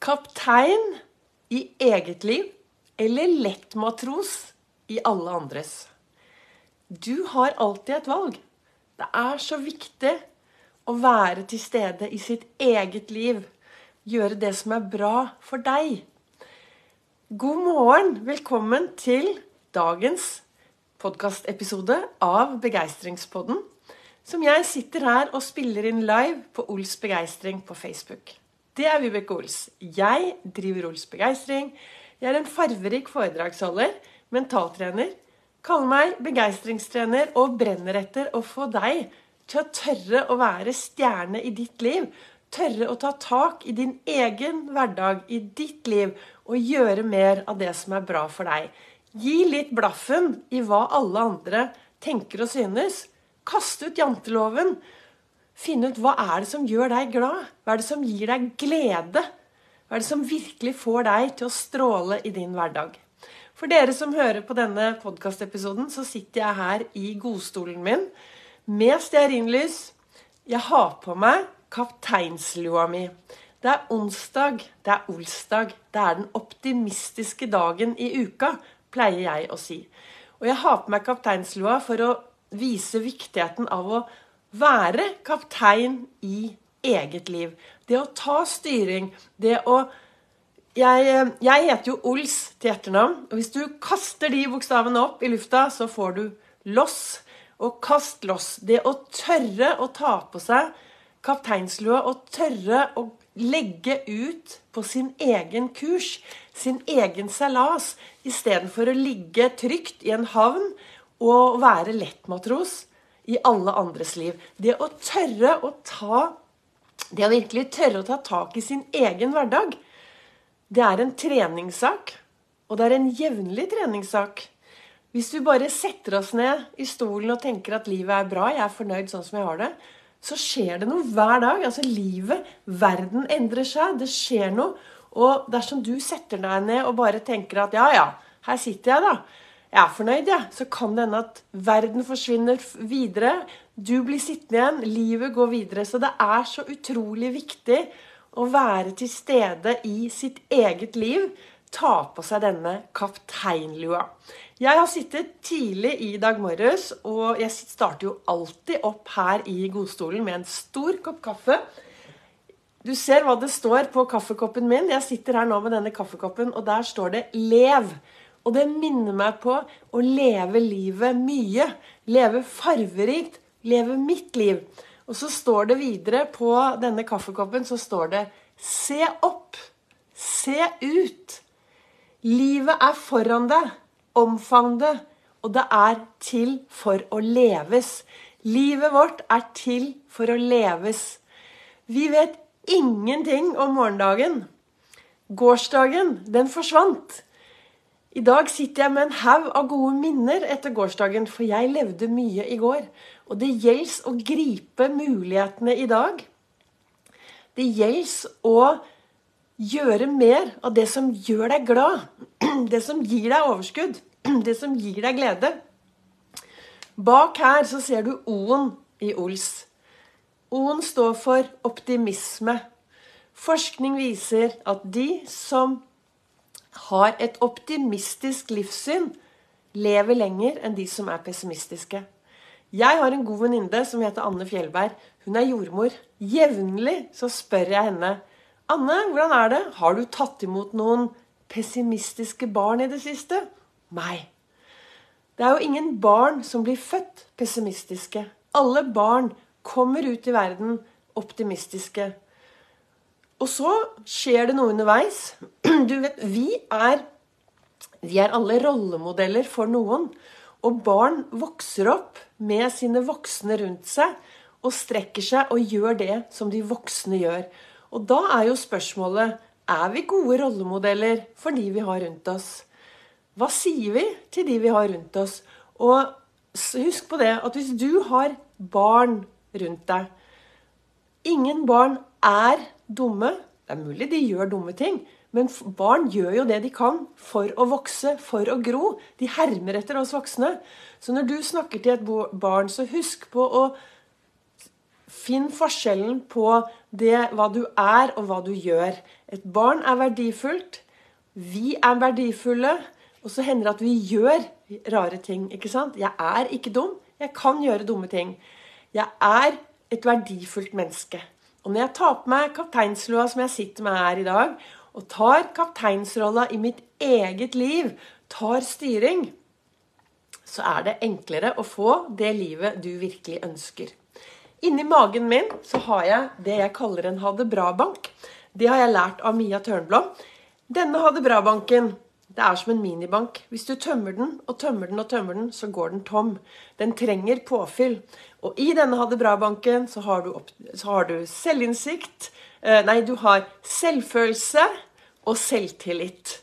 Kaptein i eget liv eller lettmatros i alle andres. Du har alltid et valg. Det er så viktig å være til stede i sitt eget liv. Gjøre det som er bra for deg. God morgen. Velkommen til dagens podkastepisode av Begeistringspodden. Som jeg sitter her og spiller inn live på Ols Begeistring på Facebook. Det er Vibeke Ols. Jeg driver Ols Begeistring. Jeg er en farverik foredragsholder, mentaltrener. Kaller meg begeistringstrener og brenner etter å få deg til å tørre å være stjerne i ditt liv. Tørre å ta tak i din egen hverdag, i ditt liv, og gjøre mer av det som er bra for deg. Gi litt blaffen i hva alle andre tenker og synes. Kast ut janteloven. Finne ut hva er det som gjør deg glad? Hva er det som gir deg glede? Hva er det som virkelig får deg til å stråle i din hverdag? For dere som hører på denne podkastepisoden, så sitter jeg her i godstolen min med stearinlys. Jeg har på meg kapteinslua mi. Det er onsdag, det er olsdag. Det er den optimistiske dagen i uka, pleier jeg å si. Og jeg har på meg kapteinslua for å vise viktigheten av å være kaptein i eget liv. Det å ta styring. Det å jeg, jeg, heter jo Ols til etternavn. og Hvis du kaster de bokstavene opp i lufta, så får du loss. Og kast loss. Det å tørre å ta på seg kapteinslua og tørre å legge ut på sin egen kurs, sin egen seilas, istedenfor å ligge trygt i en havn og være lettmatros i alle andres liv. Det å tørre å ta Det å virkelig tørre å ta tak i sin egen hverdag, det er en treningssak. Og det er en jevnlig treningssak. Hvis du bare setter oss ned i stolen og tenker at livet er bra, jeg er fornøyd sånn som jeg har det, så skjer det noe hver dag. Altså livet, verden endrer seg. Det skjer noe. Og dersom du setter deg ned og bare tenker at ja, ja, her sitter jeg, da jeg er fornøyd, jeg. Ja. Så kan det hende at verden forsvinner videre. Du blir sittende igjen. Livet går videre. Så det er så utrolig viktig å være til stede i sitt eget liv. Ta på seg denne kapteinlua. Jeg har sittet tidlig i dag morges, og jeg starter jo alltid opp her i godstolen med en stor kopp kaffe. Du ser hva det står på kaffekoppen min. Jeg sitter her nå med denne kaffekoppen, og der står det 'Lev'. Og det minner meg på å leve livet mye. Leve farverikt. Leve mitt liv. Og så står det videre på denne kaffekoppen så står det Se opp. Se ut. Livet er foran deg. Omfavn det. Og det er til for å leves. Livet vårt er til for å leves. Vi vet ingenting om morgendagen. Gårsdagen, den forsvant. I dag sitter jeg med en haug av gode minner etter gårsdagen, for jeg levde mye i går. Og det gjelder å gripe mulighetene i dag. Det gjelder å gjøre mer av det som gjør deg glad. Det som gir deg overskudd. Det som gir deg glede. Bak her så ser du O-en i Ols. O-en står for optimisme. Forskning viser at de som har et optimistisk livssyn, lever lenger enn de som er pessimistiske. Jeg har en god venninne som heter Anne Fjellberg. Hun er jordmor. Jevnlig så spør jeg henne Anne, hvordan er det? Har du tatt imot noen pessimistiske barn i det siste? Nei. Det er jo ingen barn som blir født pessimistiske. Alle barn kommer ut i verden optimistiske. Og så skjer det noe underveis. Du vet, vi er, vi er alle rollemodeller for noen. Og barn vokser opp med sine voksne rundt seg og strekker seg og gjør det som de voksne gjør. Og da er jo spørsmålet er vi gode rollemodeller for de vi har rundt oss. Hva sier vi til de vi har rundt oss? Og husk på det at hvis du har barn rundt deg Ingen barn er dumme. Det er mulig de gjør dumme ting, men barn gjør jo det de kan for å vokse, for å gro. De hermer etter oss voksne. Så når du snakker til et barn, så husk på å Finn forskjellen på det, hva du er, og hva du gjør. Et barn er verdifullt. Vi er verdifulle. Og så hender det at vi gjør rare ting. ikke sant? Jeg er ikke dum. Jeg kan gjøre dumme ting. Jeg er et verdifullt menneske. Og når jeg tar på meg kapteinslua som jeg sitter med her i dag, og tar kapteinsrolla i mitt eget liv, tar styring, så er det enklere å få det livet du virkelig ønsker. Inni magen min så har jeg det jeg kaller en ha det bra-bank. Det har jeg lært av Mia Tørnblom. Denne ha det bra-banken det er som en minibank. Hvis du tømmer den og tømmer den og tømmer den, så går den tom. Den trenger påfyll. Og i denne Ha det bra-banken så, så, har du selvinnsikt eh, Nei, du har selvfølelse og selvtillit.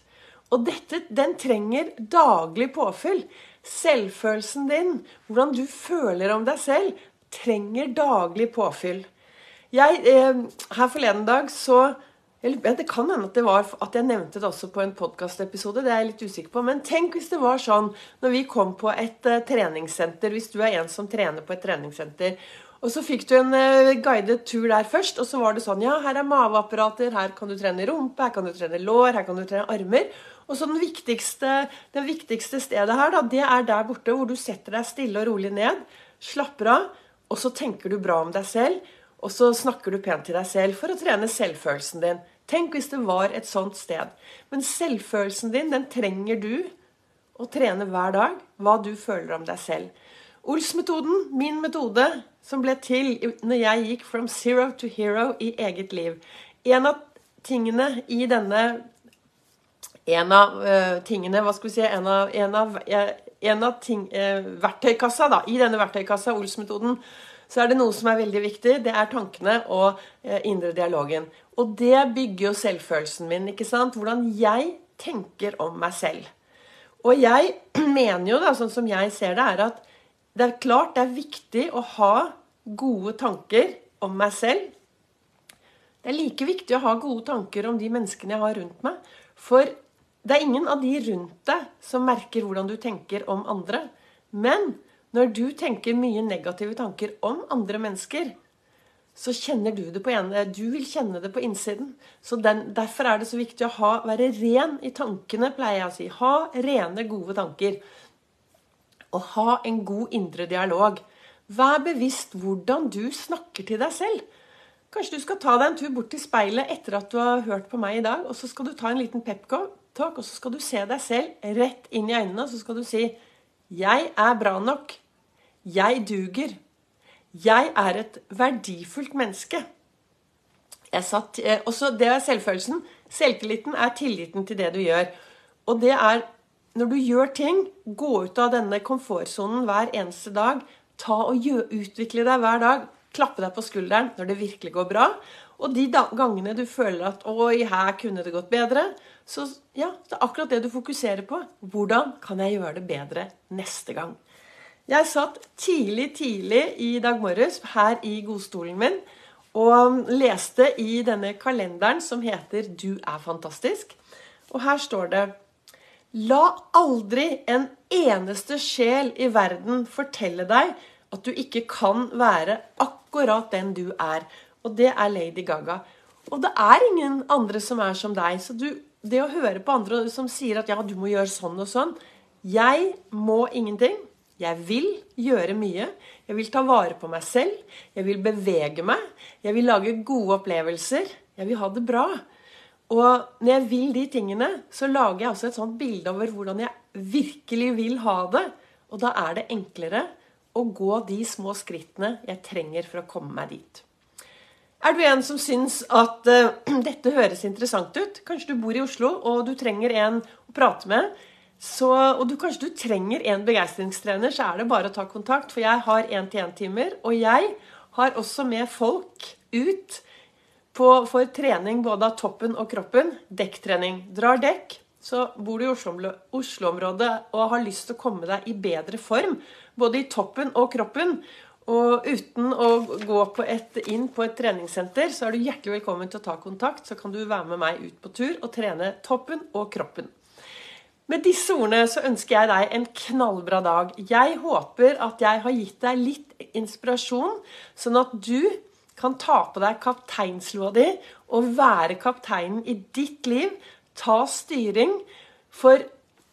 Og dette, den trenger daglig påfyll. Selvfølelsen din, hvordan du føler om deg selv, trenger daglig påfyll. Jeg, eh, her forleden dag så det kan hende at det var at jeg nevnte det også på en podkastepisode. Det er jeg litt usikker på. Men tenk hvis det var sånn når vi kom på et uh, treningssenter. Hvis du er en som trener på et treningssenter. Og så fikk du en uh, guidet tur der først. Og så var det sånn Ja, her er maveapparater. Her kan du trene rumpe. Her kan du trene lår. Her kan du trene armer. Og så den viktigste, det viktigste stedet her, da, det er der borte hvor du setter deg stille og rolig ned. Slapper av. Og så tenker du bra om deg selv. Og så snakker du pent til deg selv for å trene selvfølelsen din. Tenk hvis det var et sånt sted. Men selvfølelsen din, den trenger du å trene hver dag. Hva du føler om deg selv. Ols-metoden, min metode, som ble til når jeg gikk from zero to hero i eget liv. En av tingene i denne En av uh, tingene Hva skal vi si En av, en av, en av ting, uh, verktøykassa, da. I denne verktøykassa, Ols-metoden, så er det noe som er veldig viktig. Det er tankene og eh, indre dialogen. Og det bygger jo selvfølelsen min. ikke sant? Hvordan jeg tenker om meg selv. Og jeg mener jo, da, sånn som jeg ser det, er at det er klart det er viktig å ha gode tanker om meg selv. Det er like viktig å ha gode tanker om de menneskene jeg har rundt meg. For det er ingen av de rundt deg som merker hvordan du tenker om andre. Men når du tenker mye negative tanker om andre mennesker, så kjenner du det på ene Du vil kjenne det på innsiden. Så den, Derfor er det så viktig å ha, være ren i tankene, pleier jeg å si. Ha rene, gode tanker. Og ha en god indre dialog. Vær bevisst hvordan du snakker til deg selv. Kanskje du skal ta deg en tur bort til speilet etter at du har hørt på meg i dag, og så skal du ta en liten peptalk, og så skal du se deg selv rett inn i øynene, og så skal du si 'Jeg er bra nok'. Jeg duger. Jeg er et verdifullt menneske. Satt, eh, også det er selvfølelsen. Selvtilliten er tilliten til det du gjør. Og det er når du gjør ting, gå ut av denne komfortsonen hver eneste dag. Ta og gjør, Utvikle deg hver dag. Klappe deg på skulderen når det virkelig går bra. Og de gangene du føler at 'oi, her kunne det gått bedre', så ja, det er akkurat det du fokuserer på. Hvordan kan jeg gjøre det bedre neste gang? Jeg satt tidlig, tidlig i dag morges her i godstolen min og leste i denne kalenderen som heter 'Du er fantastisk'. Og her står det La aldri en eneste sjel i verden fortelle deg at du ikke kan være akkurat den du er. Og det er Lady Gaga. Og det er ingen andre som er som deg. Så du, det å høre på andre som sier at ja, du må gjøre sånn og sånn Jeg må ingenting. Jeg vil gjøre mye. Jeg vil ta vare på meg selv. Jeg vil bevege meg. Jeg vil lage gode opplevelser. Jeg vil ha det bra. Og når jeg vil de tingene, så lager jeg også et sånt bilde over hvordan jeg virkelig vil ha det. Og da er det enklere å gå de små skrittene jeg trenger for å komme meg dit. Er du en som syns at uh, dette høres interessant ut? Kanskje du bor i Oslo og du trenger en å prate med? Så, og du, kanskje du trenger en begeistringstrener, så er det bare å ta kontakt. For jeg har én-til-én-timer. Og jeg har også med folk ut på, for trening både av toppen og kroppen. Dekktrening. Drar dekk, så bor du i Oslo-området og har lyst til å komme deg i bedre form. Både i toppen og kroppen. Og uten å gå på et, inn på et treningssenter, så er du hjertelig velkommen til å ta kontakt. Så kan du være med meg ut på tur og trene toppen og kroppen. Med disse ordene så ønsker jeg deg en knallbra dag. Jeg håper at jeg har gitt deg litt inspirasjon, sånn at du kan ta på deg kapteinslua di og være kapteinen i ditt liv. Ta styring. For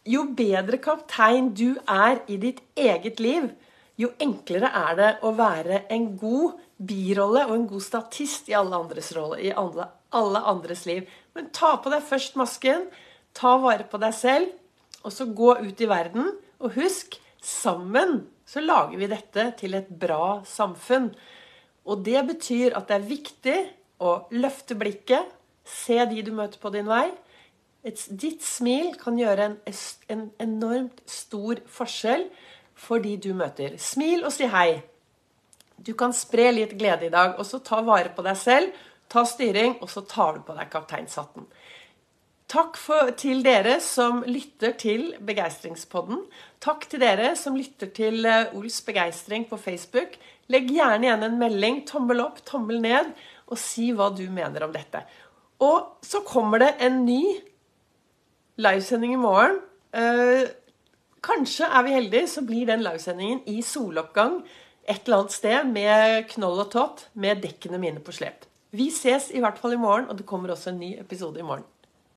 jo bedre kaptein du er i ditt eget liv, jo enklere er det å være en god birolle og en god statist i alle andres rolle, i alle, alle andres liv. Men ta på deg først masken, ta vare på deg selv, og så gå ut i verden. Og husk, sammen så lager vi dette til et bra samfunn. Og det betyr at det er viktig å løfte blikket, se de du møter på din vei. Et, ditt smil kan gjøre en, en enormt stor forskjell for de du møter. Smil og si hei. Du kan spre litt glede i dag, og så ta vare på deg selv. Ta styring, og så tar du på deg kapteinshatten. Takk for, til dere som lytter til Begeistringspodden. Takk til dere som lytter til uh, Ols begeistring på Facebook. Legg gjerne igjen en melding, tommel opp, tommel ned, og si hva du mener om dette. Og så kommer det en ny livesending i morgen. Uh, Kanskje er vi heldige, så blir den livesendingen i soloppgang et eller annet sted med knoll og tott, med dekkene mine på slep. Vi ses i hvert fall i morgen, og det kommer også en ny episode i morgen.